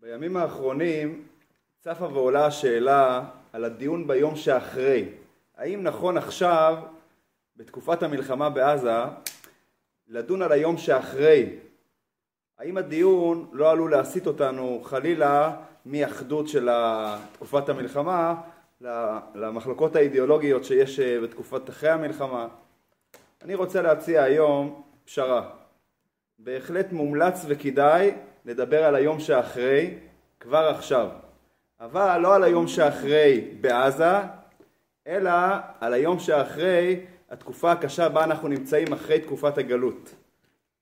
בימים האחרונים צפה ועולה השאלה על הדיון ביום שאחרי. האם נכון עכשיו, בתקופת המלחמה בעזה, לדון על היום שאחרי? האם הדיון לא עלול להסיט אותנו חלילה מאחדות של תקופת המלחמה למחלוקות האידיאולוגיות שיש אה, בתקופת אחרי המלחמה? אני רוצה להציע היום פשרה. בהחלט מומלץ וכדאי לדבר על היום שאחרי כבר עכשיו. אבל לא על היום שאחרי בעזה, אלא על היום שאחרי התקופה הקשה בה אנחנו נמצאים אחרי תקופת הגלות.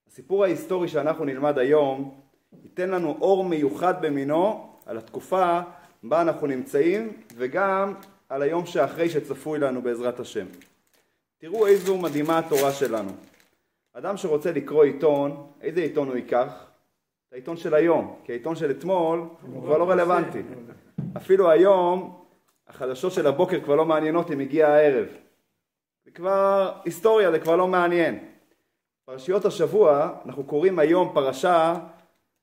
הסיפור ההיסטורי שאנחנו נלמד היום ייתן לנו אור מיוחד במינו על התקופה בה אנחנו נמצאים וגם על היום שאחרי שצפוי לנו בעזרת השם. תראו איזו מדהימה התורה שלנו. אדם שרוצה לקרוא עיתון, איזה עיתון הוא ייקח? את העיתון של היום, כי העיתון של אתמול הוא כבר לא רלוונטי. אפילו היום החדשות של הבוקר כבר לא מעניינות אם הגיע הערב. זה כבר היסטוריה, זה כבר לא מעניין. פרשיות השבוע, אנחנו קוראים היום פרשה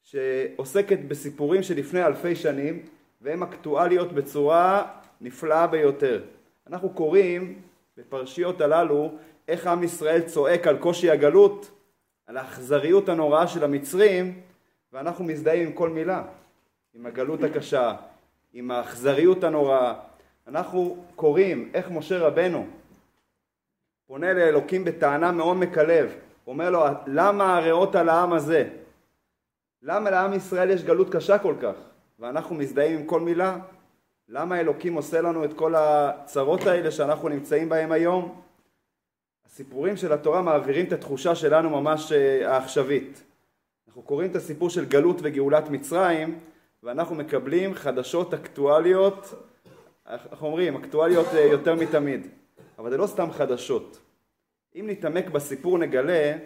שעוסקת בסיפורים שלפני אלפי שנים והן אקטואליות בצורה נפלאה ביותר. אנחנו קוראים בפרשיות הללו איך עם ישראל צועק על קושי הגלות, על האכזריות הנוראה של המצרים ואנחנו מזדהים עם כל מילה, עם הגלות הקשה, עם האכזריות הנוראה. אנחנו קוראים איך משה רבנו פונה לאלוקים בטענה מעומק הלב, אומר לו למה הריאות על העם הזה? למה לעם ישראל יש גלות קשה כל כך? ואנחנו מזדהים עם כל מילה? למה אלוקים עושה לנו את כל הצרות האלה שאנחנו נמצאים בהם היום? הסיפורים של התורה מעבירים את התחושה שלנו ממש אה, העכשווית. אנחנו קוראים את הסיפור של גלות וגאולת מצרים ואנחנו מקבלים חדשות אקטואליות, איך אומרים, אקטואליות אה, יותר מתמיד. אבל זה לא סתם חדשות. אם נתעמק בסיפור נגלה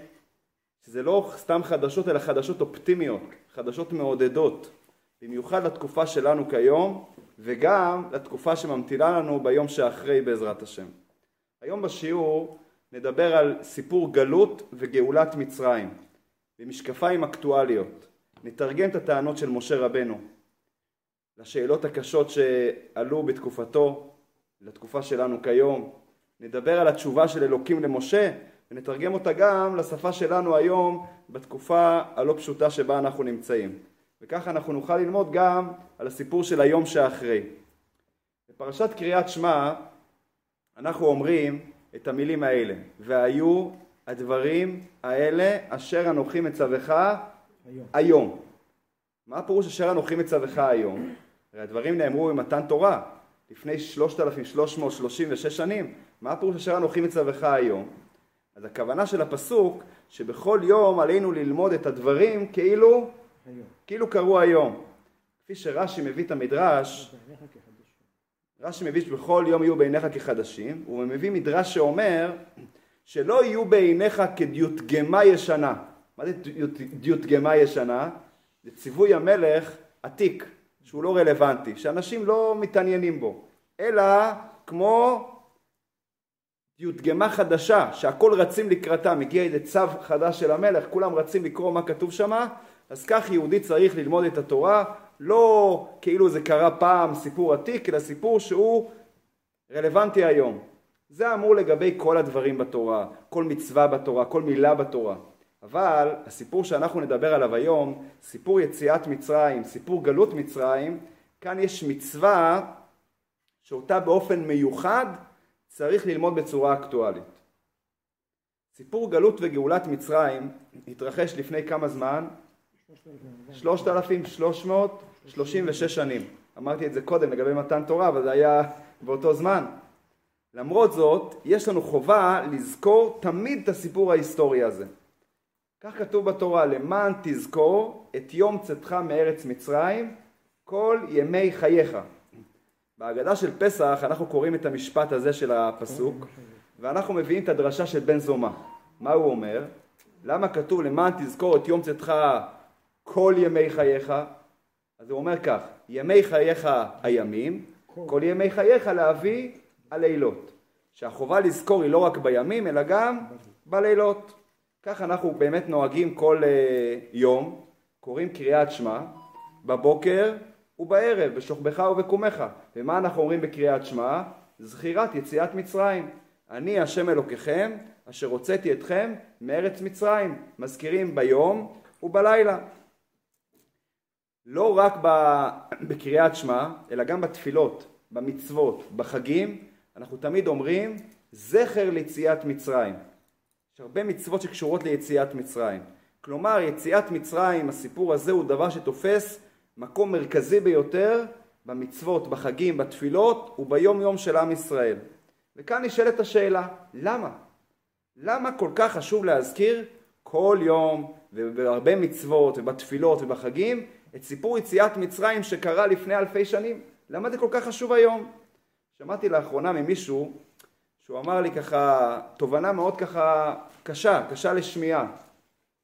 שזה לא סתם חדשות אלא חדשות אופטימיות, חדשות מעודדות, במיוחד לתקופה שלנו כיום וגם לתקופה שממתינה לנו ביום שאחרי בעזרת השם. היום בשיעור נדבר על סיפור גלות וגאולת מצרים. במשקפיים אקטואליות. נתרגם את הטענות של משה רבנו לשאלות הקשות שעלו בתקופתו, לתקופה שלנו כיום. נדבר על התשובה של אלוקים למשה ונתרגם אותה גם לשפה שלנו היום בתקופה הלא פשוטה שבה אנחנו נמצאים. וככה אנחנו נוכל ללמוד גם על הסיפור של היום שאחרי. בפרשת קריאת שמע אנחנו אומרים את המילים האלה: והיו הדברים האלה אשר אנוכי מצווך היום. היום. מה הפירוש אשר אנוכי מצווך היום? הרי הדברים נאמרו במתן תורה לפני 3,336 שנים. מה הפירוש אשר אנוכי מצווך היום? אז הכוונה של הפסוק שבכל יום עלינו ללמוד את הדברים כאילו, היום. כאילו קרו היום. כפי שרש"י מביא את המדרש, רש"י מביא שבכל יום יהיו בעיניך כחדשים, הוא מביא מדרש שאומר שלא יהיו בעיניך כדיוטגמה ישנה. מה זה דיוטגמה ישנה? זה ציווי המלך עתיק, שהוא לא רלוונטי, שאנשים לא מתעניינים בו, אלא כמו דיוטגמה חדשה, שהכל רצים לקראתה, מגיע איזה צו חדש של המלך, כולם רצים לקרוא מה כתוב שמה, אז כך יהודי צריך ללמוד את התורה, לא כאילו זה קרה פעם סיפור עתיק, אלא סיפור שהוא רלוונטי היום. זה אמור לגבי כל הדברים בתורה, כל מצווה בתורה, כל מילה בתורה. אבל הסיפור שאנחנו נדבר עליו היום, סיפור יציאת מצרים, סיפור גלות מצרים, כאן יש מצווה שאותה באופן מיוחד צריך ללמוד בצורה אקטואלית. סיפור גלות וגאולת מצרים התרחש לפני כמה זמן? 3,336 שנים. אמרתי את זה קודם לגבי מתן תורה, אבל זה היה באותו זמן. למרות זאת, יש לנו חובה לזכור תמיד את הסיפור ההיסטורי הזה. כך כתוב בתורה, למען תזכור את יום צאתך מארץ מצרים כל ימי חייך. בהגדה של פסח אנחנו קוראים את המשפט הזה של הפסוק ואנחנו מביאים את הדרשה של בן זומא. מה הוא אומר? למה כתוב למען תזכור את יום צאתך כל ימי חייך? אז הוא אומר כך, ימי חייך הימים, כל ימי חייך להביא הלילות. שהחובה לזכור היא לא רק בימים אלא גם בלילות. כך אנחנו באמת נוהגים כל uh, יום, קוראים קריאת שמע, בבוקר ובערב, בשוכבך ובקומך. ומה אנחנו אומרים בקריאת שמע? זכירת יציאת מצרים. אני השם אלוקיכם, אשר הוצאתי אתכם מארץ מצרים. מזכירים ביום ובלילה. לא רק בקריאת שמע, אלא גם בתפילות, במצוות, בחגים, אנחנו תמיד אומרים זכר ליציאת מצרים. יש הרבה מצוות שקשורות ליציאת מצרים. כלומר, יציאת מצרים, הסיפור הזה הוא דבר שתופס מקום מרכזי ביותר במצוות, בחגים, בתפילות וביום יום של עם ישראל. וכאן נשאלת השאלה, למה? למה כל כך חשוב להזכיר כל יום ובהרבה מצוות ובתפילות ובחגים את סיפור יציאת מצרים שקרה לפני אלפי שנים? למה זה כל כך חשוב היום? שמעתי לאחרונה ממישהו שהוא אמר לי ככה תובנה מאוד ככה קשה, קשה לשמיעה.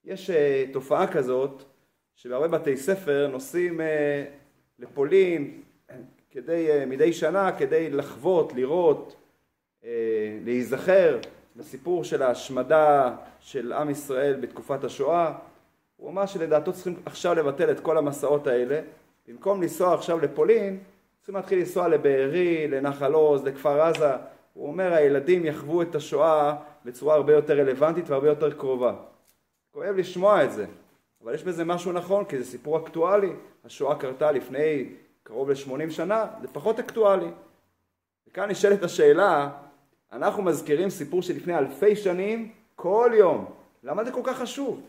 יש uh, תופעה כזאת שבהרבה בתי ספר נוסעים uh, לפולין כדי, uh, מדי שנה כדי לחוות, לראות, uh, להיזכר בסיפור של ההשמדה של עם ישראל בתקופת השואה. הוא אמר שלדעתו צריכים עכשיו לבטל את כל המסעות האלה, במקום לנסוע עכשיו לפולין, צריכים להתחיל לנסוע לבארי, לנחל עוז, לכפר עזה. הוא אומר הילדים יחוו את השואה בצורה הרבה יותר רלוונטית והרבה יותר קרובה. כואב לשמוע את זה, אבל יש בזה משהו נכון, כי זה סיפור אקטואלי. השואה קרתה לפני קרוב ל-80 שנה, זה פחות אקטואלי. וכאן נשאלת השאלה, אנחנו מזכירים סיפור שלפני אלפי שנים כל יום. למה זה כל כך חשוב?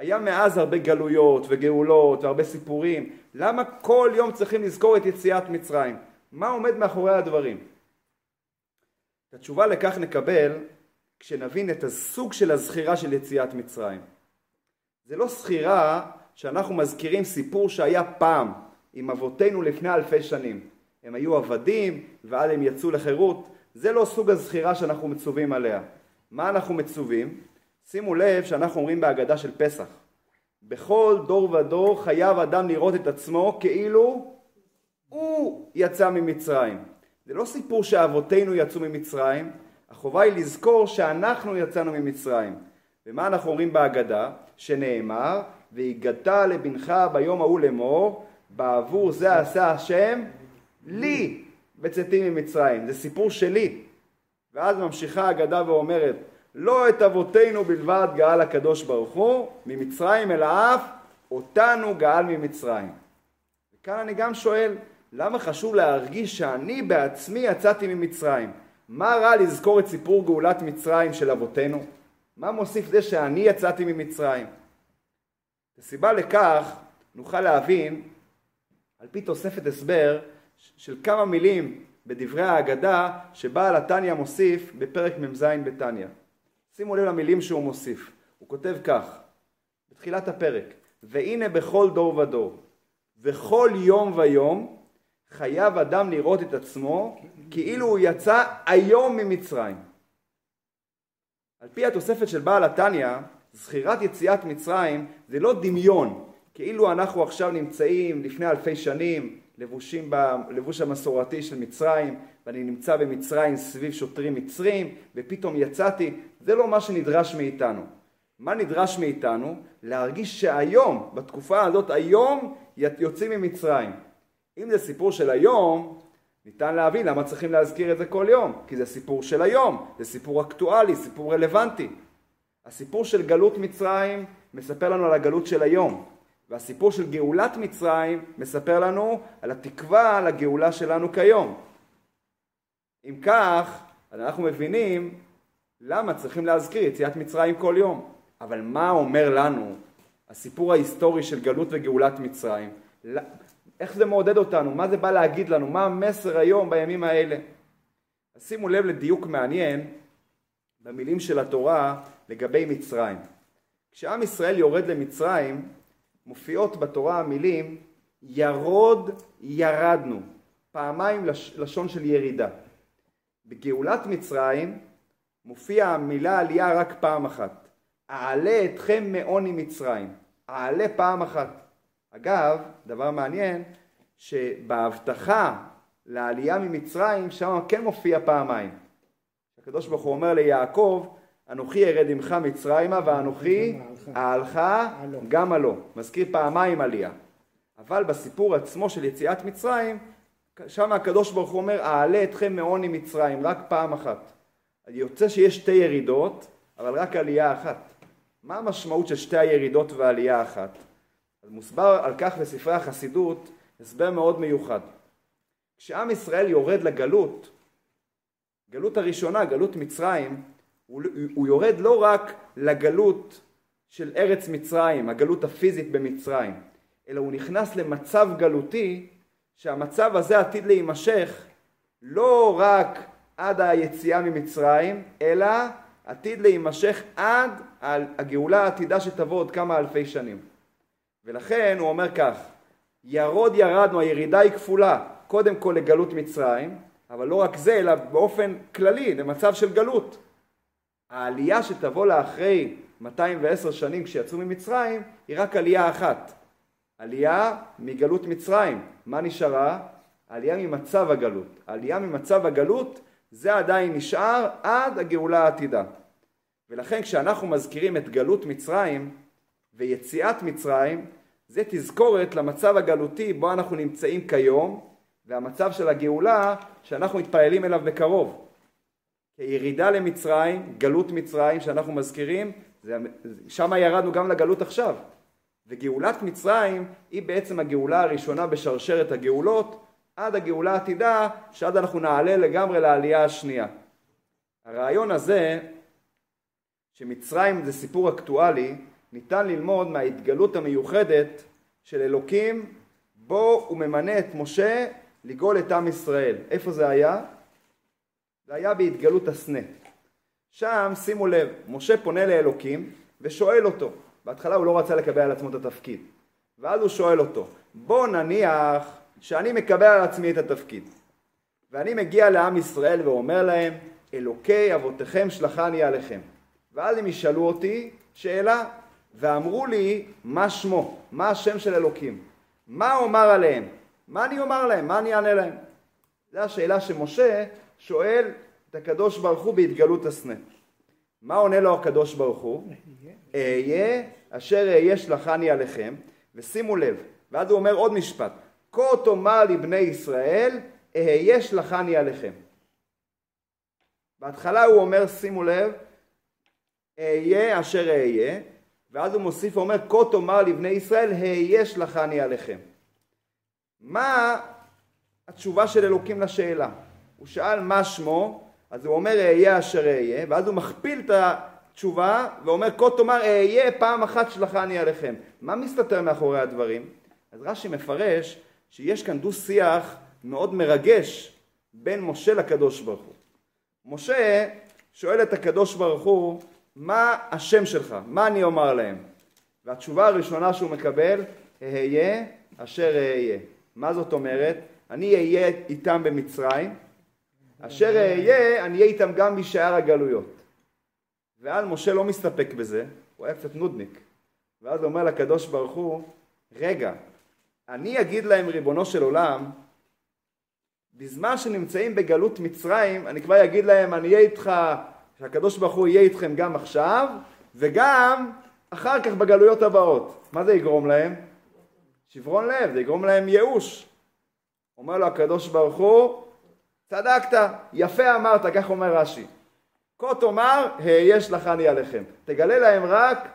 היה מאז הרבה גלויות וגאולות והרבה סיפורים. למה כל יום צריכים לזכור את יציאת מצרים? מה עומד מאחורי הדברים? את התשובה לכך נקבל כשנבין את הסוג של הזכירה של יציאת מצרים. זה לא זכירה שאנחנו מזכירים סיפור שהיה פעם עם אבותינו לפני אלפי שנים. הם היו עבדים ואז הם יצאו לחירות. זה לא סוג הזכירה שאנחנו מצווים עליה. מה אנחנו מצווים? שימו לב שאנחנו אומרים בהגדה של פסח בכל דור ודור חייב אדם לראות את עצמו כאילו הוא יצא ממצרים. זה לא סיפור שאבותינו יצאו ממצרים, החובה היא לזכור שאנחנו יצאנו ממצרים. ומה אנחנו אומרים בהגדה? שנאמר, והגדת לבנך ביום ההוא לאמור, בעבור זה עשה השם לי בצאתי ממצרים. זה סיפור שלי. ואז ממשיכה ההגדה ואומרת, לא את אבותינו בלבד גאל הקדוש ברוך הוא ממצרים אלא אף אותנו גאל ממצרים. וכאן אני גם שואל, למה חשוב להרגיש שאני בעצמי יצאתי ממצרים? מה רע לזכור את סיפור גאולת מצרים של אבותינו? מה מוסיף זה שאני יצאתי ממצרים? הסיבה לכך נוכל להבין על פי תוספת הסבר של כמה מילים בדברי ההגדה שבעל התניא מוסיף בפרק מ"ז בתניא. שימו לב למילים שהוא מוסיף. הוא כותב כך, בתחילת הפרק, והנה בכל דור ודור, וכל יום ויום, חייב אדם לראות את עצמו כאילו הוא יצא היום ממצרים. על פי התוספת של בעל התניא, זכירת יציאת מצרים זה לא דמיון, כאילו אנחנו עכשיו נמצאים לפני אלפי שנים, לבושים בלבוש המסורתי של מצרים, ואני נמצא במצרים סביב שוטרים מצרים, ופתאום יצאתי, זה לא מה שנדרש מאיתנו. מה נדרש מאיתנו? להרגיש שהיום, בתקופה הזאת, היום יוצאים ממצרים. אם זה סיפור של היום, ניתן להבין למה צריכים להזכיר את זה כל יום, כי זה סיפור של היום, זה סיפור אקטואלי, סיפור רלוונטי. הסיפור של גלות מצרים מספר לנו על הגלות של היום, והסיפור של גאולת מצרים מספר לנו על התקווה לגאולה שלנו כיום. אם כך, אנחנו מבינים למה צריכים להזכיר יציאת מצרים כל יום. אבל מה אומר לנו הסיפור ההיסטורי של גלות וגאולת מצרים? איך זה מעודד אותנו? מה זה בא להגיד לנו? מה המסר היום בימים האלה? אז שימו לב לדיוק מעניין במילים של התורה לגבי מצרים. כשעם ישראל יורד למצרים, מופיעות בתורה המילים ירוד ירדנו, פעמיים לשון של ירידה. בגאולת מצרים מופיע המילה עלייה רק פעם אחת. אעלה אתכם מעוני מצרים. אעלה פעם אחת. אגב, דבר מעניין, שבהבטחה לעלייה ממצרים, שם כן מופיע פעמיים. הקדוש ברוך הוא אומר ליעקב, אנוכי ארד עמך מצרימה ואנוכי אהלך גם הלא. מזכיר פעמיים עלייה. אבל בסיפור עצמו של יציאת מצרים, שם הקדוש ברוך הוא אומר, אעלה אתכם מעוני מצרים, רק פעם אחת. יוצא שיש שתי ירידות, אבל רק עלייה אחת. מה המשמעות של שתי הירידות ועלייה אחת? מוסבר על כך בספרי החסידות הסבר מאוד מיוחד. כשעם ישראל יורד לגלות, גלות הראשונה, גלות מצרים, הוא, הוא יורד לא רק לגלות של ארץ מצרים, הגלות הפיזית במצרים, אלא הוא נכנס למצב גלותי שהמצב הזה עתיד להימשך לא רק עד היציאה ממצרים, אלא עתיד להימשך עד הגאולה העתידה שתבוא עוד כמה אלפי שנים. ולכן הוא אומר כך, ירוד ירדנו, הירידה היא כפולה, קודם כל לגלות מצרים, אבל לא רק זה, אלא באופן כללי, למצב של גלות. העלייה שתבוא לאחרי 210 שנים כשיצאו ממצרים, היא רק עלייה אחת. עלייה מגלות מצרים. מה נשארה? עלייה ממצב הגלות. עלייה ממצב הגלות זה עדיין נשאר עד הגאולה העתידה. ולכן כשאנחנו מזכירים את גלות מצרים ויציאת מצרים, זה תזכורת למצב הגלותי בו אנחנו נמצאים כיום, והמצב של הגאולה שאנחנו מתפללים אליו בקרוב. כירידה למצרים, גלות מצרים שאנחנו מזכירים, שם ירדנו גם לגלות עכשיו. וגאולת מצרים היא בעצם הגאולה הראשונה בשרשרת הגאולות עד הגאולה העתידה שעד אנחנו נעלה לגמרי לעלייה השנייה. הרעיון הזה שמצרים זה סיפור אקטואלי ניתן ללמוד מההתגלות המיוחדת של אלוקים בו הוא ממנה את משה לגאול את עם ישראל. איפה זה היה? זה היה בהתגלות הסנה. שם שימו לב, משה פונה לאלוקים ושואל אותו. בהתחלה הוא לא רצה לקבל על עצמו את התפקיד. ואז הוא שואל אותו, בוא נניח שאני מקבל על עצמי את התפקיד. ואני מגיע לעם ישראל ואומר להם, אלוקי אבותיכם שלחני עליכם. ואז הם ישאלו אותי שאלה, ואמרו לי, מה שמו? מה השם של אלוקים? מה אומר עליהם? מה אני אומר להם? מה אני אענה להם? זו השאלה שמשה שואל את הקדוש ברוך הוא בהתגלות הסנה. מה עונה לו הקדוש ברוך הוא? אהיה אשר אהיה שלחני עליכם, ושימו לב, ואז הוא אומר עוד משפט, כה תאמר לבני ישראל, אהיה שלחני עליכם. בהתחלה הוא אומר, שימו לב, אהיה אשר אהיה, ואז הוא מוסיף ואומר, כה תאמר לבני ישראל, אהיה שלחני עליכם. מה התשובה של אלוקים לשאלה? הוא שאל מה שמו, אז הוא אומר אהיה אשר אהיה, ואז הוא מכפיל את התשובה ואומר כה תאמר אהיה פעם אחת שלחני עליכם. מה מסתתר מאחורי הדברים? אז רש"י מפרש שיש כאן דו שיח מאוד מרגש בין משה לקדוש ברוך הוא. משה שואל את הקדוש ברוך הוא מה השם שלך? מה אני אומר להם? והתשובה הראשונה שהוא מקבל אהיה אשר אהיה. מה זאת אומרת? אני אהיה איתם במצרים אשר אהיה, אני אהיה איתם גם בשאר הגלויות. ואז משה לא מסתפק בזה, הוא היה קצת נודניק. ואז אומר לקדוש ברוך הוא, רגע, אני אגיד להם ריבונו של עולם, בזמן שנמצאים בגלות מצרים, אני כבר אגיד להם, אני אהיה איתך, שהקדוש ברוך הוא יהיה איתכם גם עכשיו, וגם אחר כך בגלויות הבאות. מה זה יגרום להם? שברון לב, זה יגרום להם ייאוש. אומר לו הקדוש ברוך הוא, צדקת, יפה אמרת, כך אומר רש"י. כה תאמר, יש לכני עליכם. תגלה להם רק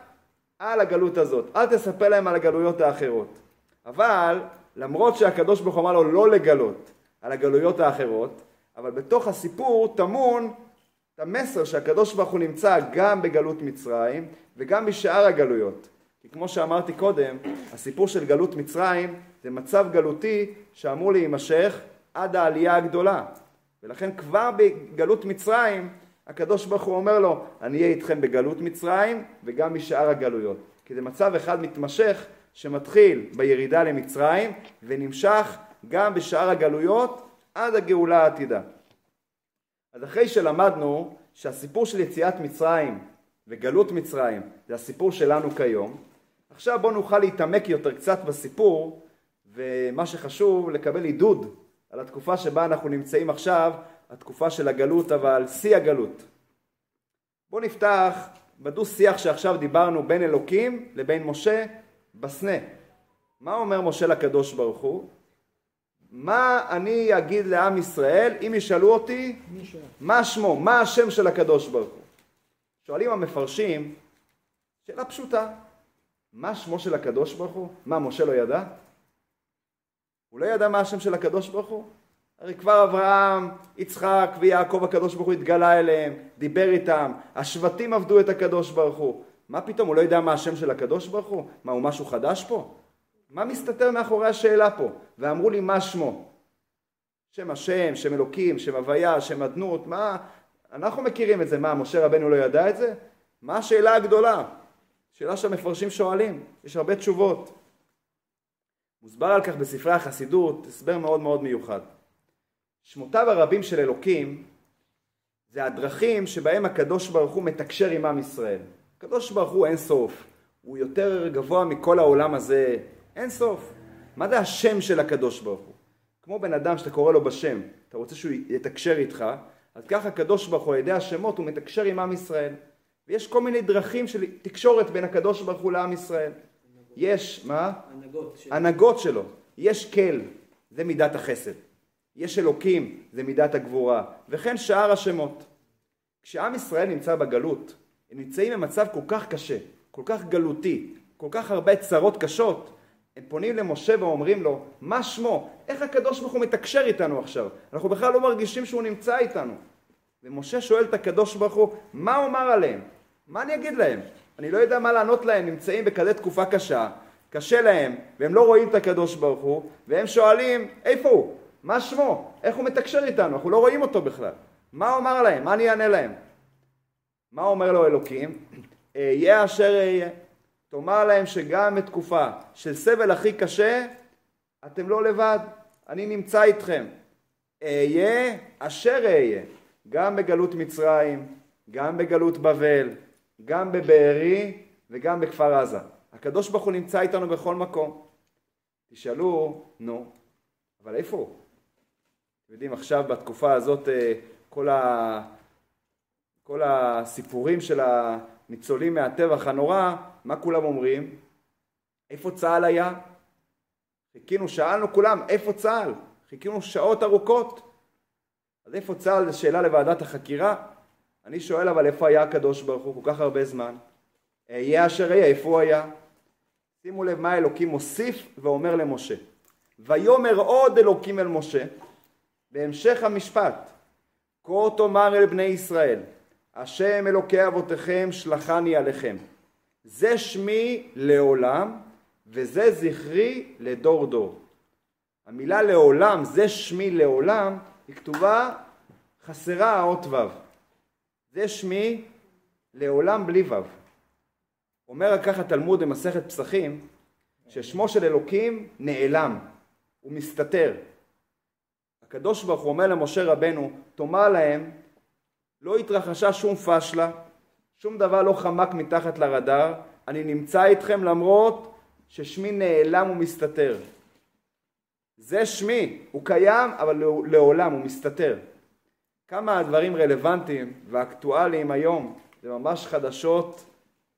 על הגלות הזאת, אל תספר להם על הגלויות האחרות. אבל למרות שהקדוש ברוך הוא אמר לו לא לגלות על הגלויות האחרות, אבל בתוך הסיפור טמון את המסר שהקדוש ברוך הוא נמצא גם בגלות מצרים וגם בשאר הגלויות. כי כמו שאמרתי קודם, הסיפור של גלות מצרים זה מצב גלותי שאמור להימשך עד העלייה הגדולה. ולכן כבר בגלות מצרים הקדוש ברוך הוא אומר לו אני אהיה איתכם בגלות מצרים וגם משאר הגלויות כי זה מצב אחד מתמשך שמתחיל בירידה למצרים ונמשך גם בשאר הגלויות עד הגאולה העתידה. אז אחרי שלמדנו שהסיפור של יציאת מצרים וגלות מצרים זה הסיפור שלנו כיום עכשיו בואו נוכל להתעמק יותר קצת בסיפור ומה שחשוב לקבל עידוד על התקופה שבה אנחנו נמצאים עכשיו, התקופה של הגלות, אבל שיא הגלות. בואו נפתח בדו שיח שעכשיו דיברנו בין אלוקים לבין משה בסנה. מה אומר משה לקדוש ברוך הוא? מה אני אגיד לעם ישראל אם ישאלו אותי מה שמו, מה השם של הקדוש ברוך הוא? שואלים המפרשים, שאלה פשוטה, מה שמו של הקדוש ברוך הוא? מה, משה לא ידע? הוא לא ידע מה השם של הקדוש ברוך הוא? הרי כבר אברהם, יצחק ויעקב הקדוש ברוך הוא התגלה אליהם, דיבר איתם, השבטים עבדו את הקדוש ברוך הוא. מה פתאום, הוא לא יודע מה השם של הקדוש ברוך הוא? מה, הוא משהו חדש פה? מה מסתתר מאחורי השאלה פה? ואמרו לי מה שמו? שם השם, שם אלוקים, שם הוויה, שם אדנות, מה? אנחנו מכירים את זה, מה, משה רבנו לא ידע את זה? מה השאלה הגדולה? שאלה שהמפרשים שואלים, יש הרבה תשובות. מוסבר על כך בספרי החסידות, הסבר מאוד מאוד מיוחד. שמותיו הרבים של אלוקים זה הדרכים שבהם הקדוש ברוך הוא מתקשר עם עם ישראל. הקדוש ברוך הוא אין סוף, הוא יותר גבוה מכל העולם הזה, אין סוף. מה זה השם של הקדוש ברוך הוא? כמו בן אדם שאתה קורא לו בשם, אתה רוצה שהוא יתקשר איתך, אז ככה הקדוש ברוך הוא על ידי השמות הוא מתקשר עם עם ישראל. ויש כל מיני דרכים של תקשורת בין הקדוש ברוך הוא לעם ישראל. יש, מה? הנהגות, הנהגות שלו. יש כל, זה מידת החסד. יש אלוקים, זה מידת הגבורה. וכן שאר השמות. כשעם ישראל נמצא בגלות, הם נמצאים במצב כל כך קשה, כל כך גלותי, כל כך הרבה צרות קשות, הם פונים למשה ואומרים לו, מה שמו? איך הקדוש ברוך הוא מתקשר איתנו עכשיו? אנחנו בכלל לא מרגישים שהוא נמצא איתנו. ומשה שואל את הקדוש ברוך הוא, מה אומר עליהם? מה אני אגיד להם? אני לא יודע מה לענות להם, נמצאים בכזה תקופה קשה, קשה להם, והם לא רואים את הקדוש ברוך הוא, והם שואלים, איפה הוא? מה שמו? איך הוא מתקשר איתנו? אנחנו לא רואים אותו בכלל. מה הוא אמר להם? מה אני אענה להם? מה אומר לו אלוקים? אהיה אשר אהיה. תאמר להם שגם בתקופה של סבל הכי קשה, אתם לא לבד, אני נמצא איתכם. אהיה אשר אהיה, גם בגלות מצרים, גם בגלות בבל, גם בבארי וגם בכפר עזה. הקדוש ברוך הוא נמצא איתנו בכל מקום. תשאלו, נו, אבל איפה הוא? אתם יודעים, עכשיו בתקופה הזאת אה, כל, ה... כל הסיפורים של הניצולים מהטבח הנורא, מה כולם אומרים? איפה צה"ל היה? חיכינו, שאלנו כולם, איפה צה"ל? חיכינו שעות ארוכות. אז איפה צה"ל? זו שאלה לוועדת החקירה. אני שואל אבל איפה היה הקדוש ברוך הוא כל כך הרבה זמן? אהיה אשר אהיה, איפה הוא היה? שימו לב מה אלוקים מוסיף ואומר למשה. ויאמר עוד אלוקים אל משה בהמשך המשפט כה תאמר אל בני ישראל השם אלוקי אבותיכם שלחני עליכם זה שמי לעולם וזה זכרי לדור דור. המילה לעולם, זה שמי לעולם, היא כתובה חסרה האות ו'. זה שמי לעולם בלי ו'. אומר ככה תלמוד במסכת פסחים, ששמו של אלוקים נעלם, הוא מסתתר. הקדוש ברוך הוא אומר למשה רבנו, תאמר להם, לא התרחשה שום פשלה, שום דבר לא חמק מתחת לרדאר, אני נמצא איתכם למרות ששמי נעלם ומסתתר. זה שמי, הוא קיים אבל לעולם, הוא מסתתר. כמה הדברים רלוונטיים ואקטואליים היום, זה ממש חדשות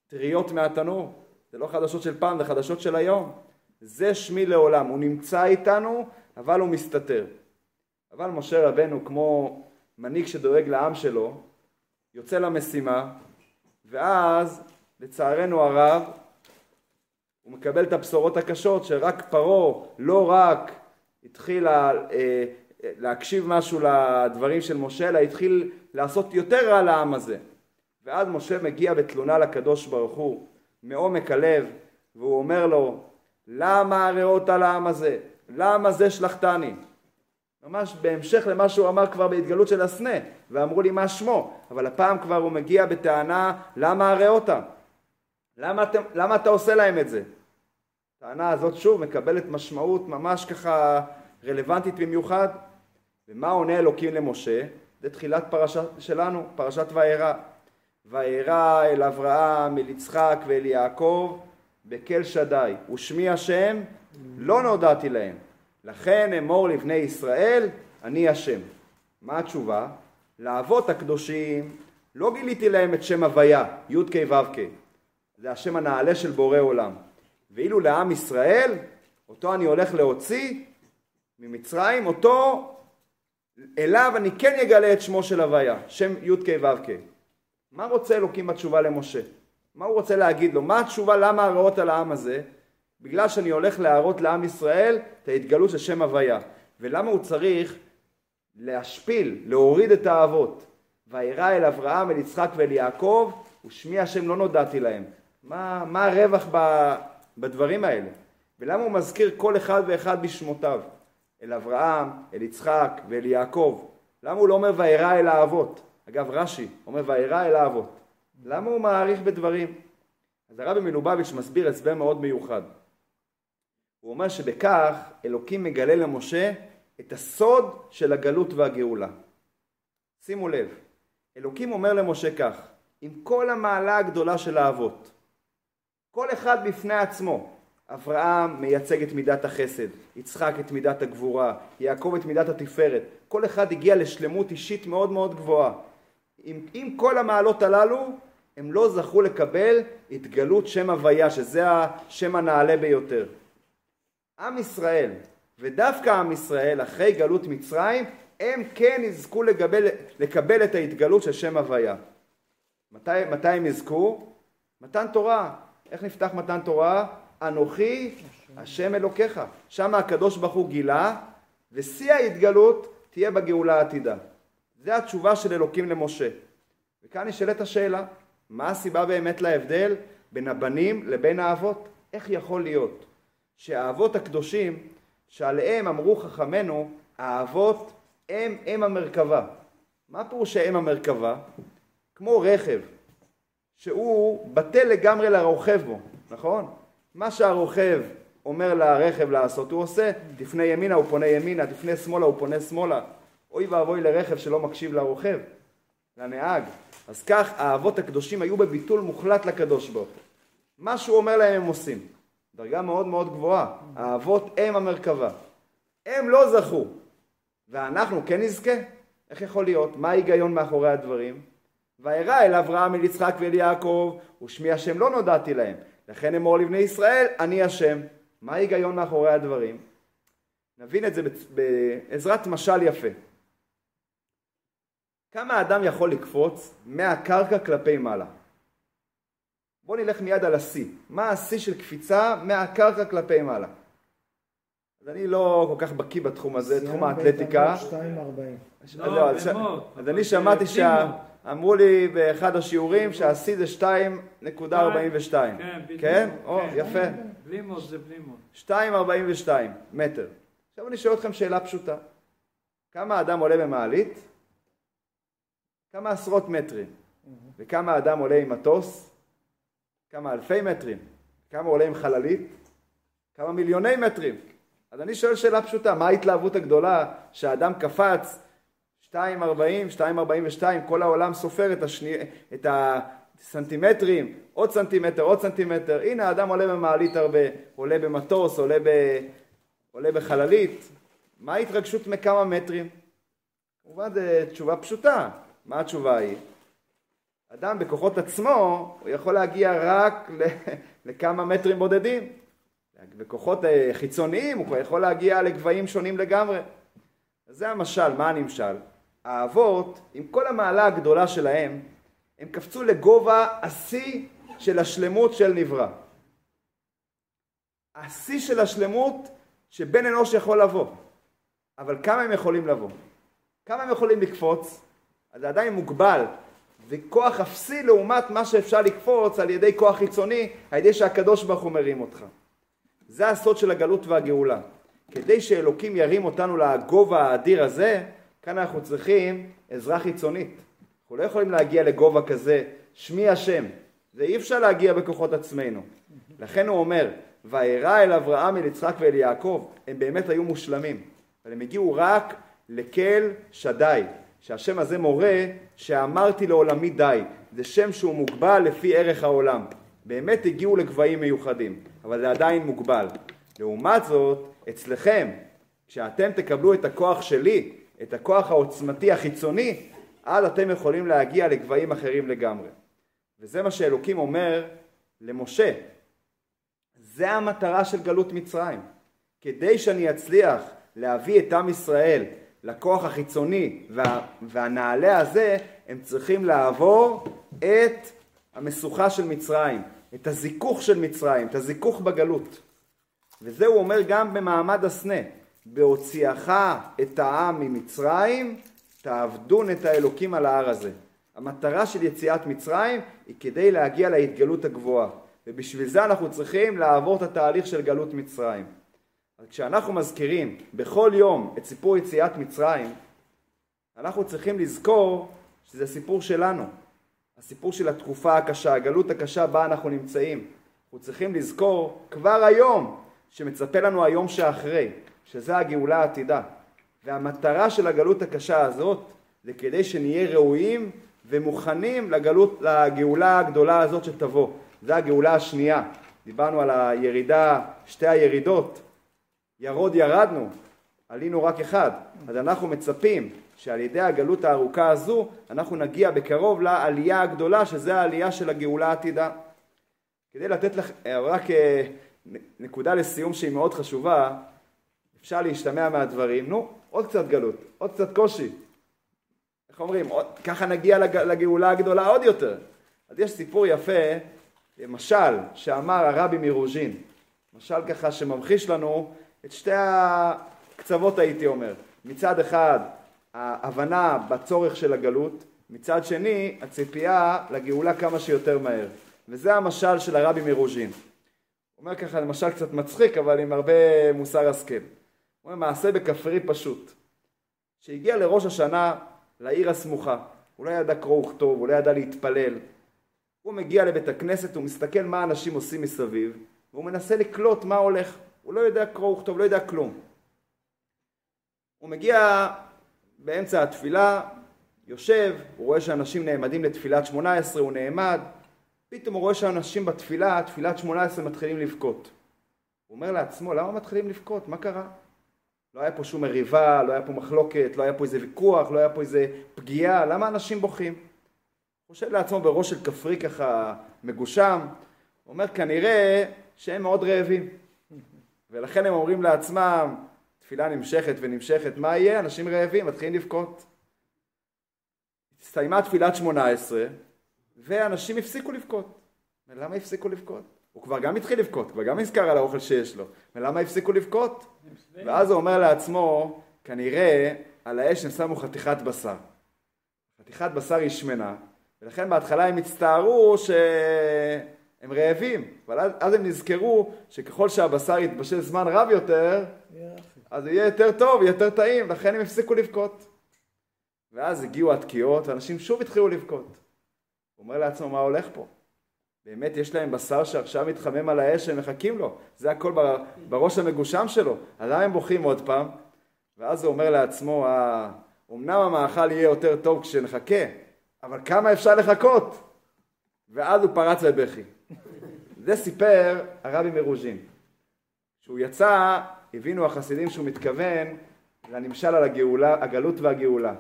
טריות מהתנור, זה לא חדשות של פעם, זה חדשות של היום. זה שמי לעולם, הוא נמצא איתנו, אבל הוא מסתתר. אבל משה רבנו, כמו מנהיג שדואג לעם שלו, יוצא למשימה, ואז, לצערנו הרב, הוא מקבל את הבשורות הקשות שרק פרעה לא רק התחיל אה, להקשיב משהו לדברים של משה, אלא התחיל לעשות יותר רע לעם הזה. ואז משה מגיע בתלונה לקדוש ברוך הוא מעומק הלב, והוא אומר לו, למה הרעות על העם הזה? למה זה שלחתני? ממש בהמשך למה שהוא אמר כבר בהתגלות של הסנה, ואמרו לי מה שמו, אבל הפעם כבר הוא מגיע בטענה, למה הרעותה? למה, למה אתה עושה להם את זה? הטענה הזאת שוב מקבלת משמעות ממש ככה רלוונטית במיוחד. ומה עונה אלוקים למשה? זה תחילת פרשה שלנו, פרשת וירא. וירא אל אברהם, אל יצחק ואל יעקב בקל שדי, ושמי השם לא נודעתי להם. לכן אמור לבני ישראל, אני השם. מה התשובה? לאבות הקדושים לא גיליתי להם את שם הוויה, י"ק ו"ק. זה השם הנעלה של בורא עולם. ואילו לעם ישראל אותו אני הולך להוציא ממצרים, אותו אליו אני כן אגלה את שמו של הוויה, שם י"ק ו"ק. מה רוצה אלוקים בתשובה למשה? מה הוא רוצה להגיד לו? מה התשובה למה הרעות על העם הזה? בגלל שאני הולך להראות לעם ישראל את ההתגלות של שם הוויה. ולמה הוא צריך להשפיל, להוריד את האבות? וירא אל אברהם, אל יצחק ואל יעקב, ושמי השם לא נודעתי להם. מה, מה הרווח ב, בדברים האלה? ולמה הוא מזכיר כל אחד ואחד בשמותיו? אל אברהם, אל יצחק ואל יעקב. למה הוא לא אומר וירא אל האבות? אגב רש"י אומר וירא אל האבות. למה הוא מעריך בדברים? אז הרבי מלובביץ' מסביר הסבר מאוד מיוחד. הוא אומר שבכך אלוקים מגלה למשה את הסוד של הגלות והגאולה. שימו לב, אלוקים אומר למשה כך, עם כל המעלה הגדולה של האבות, כל אחד בפני עצמו, אברהם מייצג את מידת החסד, יצחק את מידת הגבורה, יעקב את מידת התפארת, כל אחד הגיע לשלמות אישית מאוד מאוד גבוהה. עם, עם כל המעלות הללו, הם לא זכו לקבל התגלות שם הוויה, שזה השם הנעלה ביותר. עם ישראל, ודווקא עם ישראל, אחרי גלות מצרים, הם כן יזכו לקבל, לקבל את ההתגלות של שם הוויה. מתי, מתי הם יזכו? מתן תורה. איך נפתח מתן תורה? אנוכי השם אלוקיך. שם הקדוש ברוך הוא גילה, ושיא ההתגלות תהיה בגאולה העתידה. זה התשובה של אלוקים למשה. וכאן נשאלת השאלה, מה הסיבה באמת להבדל בין הבנים לבין האבות? איך יכול להיות שהאבות הקדושים, שעליהם אמרו חכמינו, האבות הם אם המרכבה. מה פירוש האם המרכבה? כמו רכב, שהוא בטל לגמרי לרוכב בו, נכון? מה שהרוכב אומר לרכב לעשות הוא עושה, תפנה ימינה הוא פונה ימינה, תפנה שמאלה הוא פונה שמאלה. אוי ואבוי לרכב שלא מקשיב לרוכב, לנהג. אז כך האבות הקדושים היו בביטול מוחלט לקדוש ברוך הוא. מה שהוא אומר להם הם עושים. דרגה מאוד מאוד גבוהה. האבות הם המרכבה. הם לא זכו. ואנחנו כן נזכה? איך יכול להיות? מה ההיגיון מאחורי הדברים? וירא אל אברהם אל יצחק ואל יעקב ושמי השם לא נודעתי להם לכן אמור לבני ישראל אני השם מה ההיגיון מאחורי הדברים? נבין את זה בעזרת משל יפה כמה אדם יכול לקפוץ מהקרקע כלפי מעלה? בואו נלך מיד על השיא. מה השיא של קפיצה מהקרקע כלפי מעלה? אז אני לא כל כך בקיא בתחום הזה, תחום האתלטיקה. לא, לא, אז אני שמעתי שאמרו לי באחד השיעורים שהשיא זה 2.42. כן, כן? או, כן. יפה. בלי מוד זה בלי מוד. 2.42 מטר. עכשיו אני שואל אתכם שאלה פשוטה. כמה אדם עולה במעלית? כמה עשרות מטרים. וכמה אדם עולה עם מטוס? כמה אלפי מטרים. כמה עולה עם חללית? כמה מיליוני מטרים. אז אני שואל שאלה פשוטה, מה ההתלהבות הגדולה שהאדם קפץ 2.40, 2.42, כל העולם סופר את, השני, את הסנטימטרים, עוד סנטימטר, עוד סנטימטר, הנה האדם עולה במעלית הרבה, עולה במטוס, עולה, ב, עולה בחללית, מה ההתרגשות מכמה מטרים? כמובן זו תשובה פשוטה, מה התשובה היא? אדם בכוחות עצמו, הוא יכול להגיע רק לכמה מטרים בודדים. בכוחות אה, חיצוניים הוא יכול להגיע לגבהים שונים לגמרי. אז זה המשל, מה הנמשל? האבות, עם כל המעלה הגדולה שלהם, הם קפצו לגובה השיא של השלמות של נברא. השיא של השלמות שבן אנוש יכול לבוא. אבל כמה הם יכולים לבוא? כמה הם יכולים לקפוץ? אז זה עדיין מוגבל, וכוח אפסי לעומת מה שאפשר לקפוץ על ידי כוח חיצוני, על ידי שהקדוש ברוך הוא מרים אותך. זה הסוד של הגלות והגאולה. כדי שאלוקים ירים אותנו לגובה האדיר הזה, כאן אנחנו צריכים עזרה חיצונית. אנחנו לא יכולים להגיע לגובה כזה, שמי השם. זה אי אפשר להגיע בכוחות עצמנו. לכן הוא אומר, וירא אל אברהם, אל יצחק ואל יעקב, הם באמת היו מושלמים. אבל הם הגיעו רק לקל שדי, שהשם הזה מורה שאמרתי לעולמי די. זה שם שהוא מוגבל לפי ערך העולם. באמת הגיעו לגבהים מיוחדים. אבל זה עדיין מוגבל. לעומת זאת, אצלכם, כשאתם תקבלו את הכוח שלי, את הכוח העוצמתי החיצוני, אז אתם יכולים להגיע לגבהים אחרים לגמרי. וזה מה שאלוקים אומר למשה. זה המטרה של גלות מצרים. כדי שאני אצליח להביא את עם ישראל לכוח החיצוני וה, והנעלה הזה, הם צריכים לעבור את המשוכה של מצרים, את הזיכוך של מצרים, את הזיכוך בגלות. וזה הוא אומר גם במעמד הסנה, בהוציאך את העם ממצרים, תעבדון את האלוקים על ההר הזה. המטרה של יציאת מצרים היא כדי להגיע להתגלות הגבוהה, ובשביל זה אנחנו צריכים לעבור את התהליך של גלות מצרים. אז כשאנחנו מזכירים בכל יום את סיפור יציאת מצרים, אנחנו צריכים לזכור שזה סיפור שלנו. הסיפור של התקופה הקשה, הגלות הקשה בה אנחנו נמצאים. אנחנו צריכים לזכור כבר היום שמצפה לנו היום שאחרי, שזה הגאולה העתידה. והמטרה של הגלות הקשה הזאת זה כדי שנהיה ראויים ומוכנים לגלות, לגאולה הגדולה הזאת שתבוא. זה הגאולה השנייה. דיברנו על הירידה, שתי הירידות. ירוד ירדנו, עלינו רק אחד. אז אנחנו מצפים שעל ידי הגלות הארוכה הזו אנחנו נגיע בקרוב לעלייה הגדולה שזה העלייה של הגאולה העתידה. כדי לתת לך רק אה, נקודה לסיום שהיא מאוד חשובה, אפשר להשתמע מהדברים, נו עוד קצת גלות, עוד קצת קושי. איך אומרים, עוד, ככה נגיע לג, לגאולה הגדולה עוד יותר. אז יש סיפור יפה, משל שאמר הרבי מרוז'ין, משל ככה שממחיש לנו את שתי הקצוות הייתי אומר. מצד אחד ההבנה בצורך של הגלות, מצד שני הציפייה לגאולה כמה שיותר מהר. וזה המשל של הרבי מרוז'ין. אומר ככה, למשל קצת מצחיק, אבל עם הרבה מוסר השכל. הוא אומר, מעשה בכפרי פשוט. שהגיע לראש השנה לעיר הסמוכה, הוא לא ידע קרוא וכתוב, הוא לא ידע להתפלל. הוא מגיע לבית הכנסת, הוא מסתכל מה אנשים עושים מסביב, והוא מנסה לקלוט מה הולך. הוא לא יודע קרוא וכתוב, לא יודע כלום. הוא מגיע באמצע התפילה, יושב, הוא רואה שאנשים נעמדים לתפילת שמונה עשרה, הוא נעמד, פתאום הוא רואה שאנשים בתפילה, תפילת שמונה עשרה מתחילים לבכות. הוא אומר לעצמו, למה מתחילים לבכות? מה קרה? לא היה פה שום מריבה, לא היה פה מחלוקת, לא היה פה איזה ויכוח, לא היה פה איזה פגיעה, למה אנשים בוכים? חושב לעצמו בראש של כפרי ככה מגושם, אומר כנראה שהם מאוד רעבים ולכן הם אומרים לעצמם תפילה נמשכת ונמשכת, מה יהיה? אנשים רעבים, מתחילים לבכות. הסתיימה תפילת שמונה עשרה ואנשים הפסיקו לבכות. ולמה הפסיקו לבכות? הוא כבר גם התחיל לבכות, כבר גם נזכר על האוכל שיש לו. ולמה הפסיקו לבכות? ואז הוא אומר לעצמו, כנראה על האש הם שמו חתיכת בשר. חתיכת בשר היא שמנה, ולכן בהתחלה הם הצטערו שהם רעבים, אבל אז, אז הם נזכרו שככל שהבשר יתבשל זמן רב יותר, אז יהיה יותר טוב, יהיה יותר טעים, לכן הם הפסיקו לבכות. ואז הגיעו התקיעות, ואנשים שוב התחילו לבכות. הוא אומר לעצמו, מה הולך פה? באמת יש להם בשר שעכשיו מתחמם על האש שהם מחכים לו, זה הכל בראש המגושם שלו, אז למה הם בוכים עוד פעם? ואז הוא אומר לעצמו, אה, אמנם המאכל יהיה יותר טוב כשנחכה, אבל כמה אפשר לחכות? ואז הוא פרץ לבכי. זה סיפר הרבי מרוז'ין. כשהוא יצא, הבינו החסידים שהוא מתכוון לנמשל על הגאולה, הגלות והגאולה.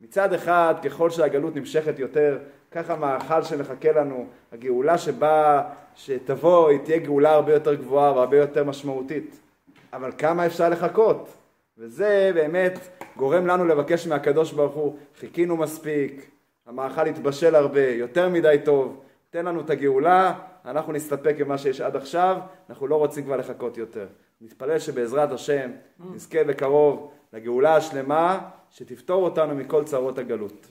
מצד אחד, ככל שהגלות נמשכת יותר, ככה מאכל שמחכה לנו, הגאולה שבאה, שתבוא, היא תהיה גאולה הרבה יותר גבוהה והרבה יותר משמעותית. אבל כמה אפשר לחכות? וזה באמת גורם לנו לבקש מהקדוש ברוך הוא, חיכינו מספיק, המאכל התבשל הרבה, יותר מדי טוב, תן לנו את הגאולה, אנחנו נסתפק במה שיש עד עכשיו, אנחנו לא רוצים כבר לחכות יותר. נתפלל שבעזרת השם נזכה בקרוב לגאולה השלמה שתפתור אותנו מכל צרות הגלות.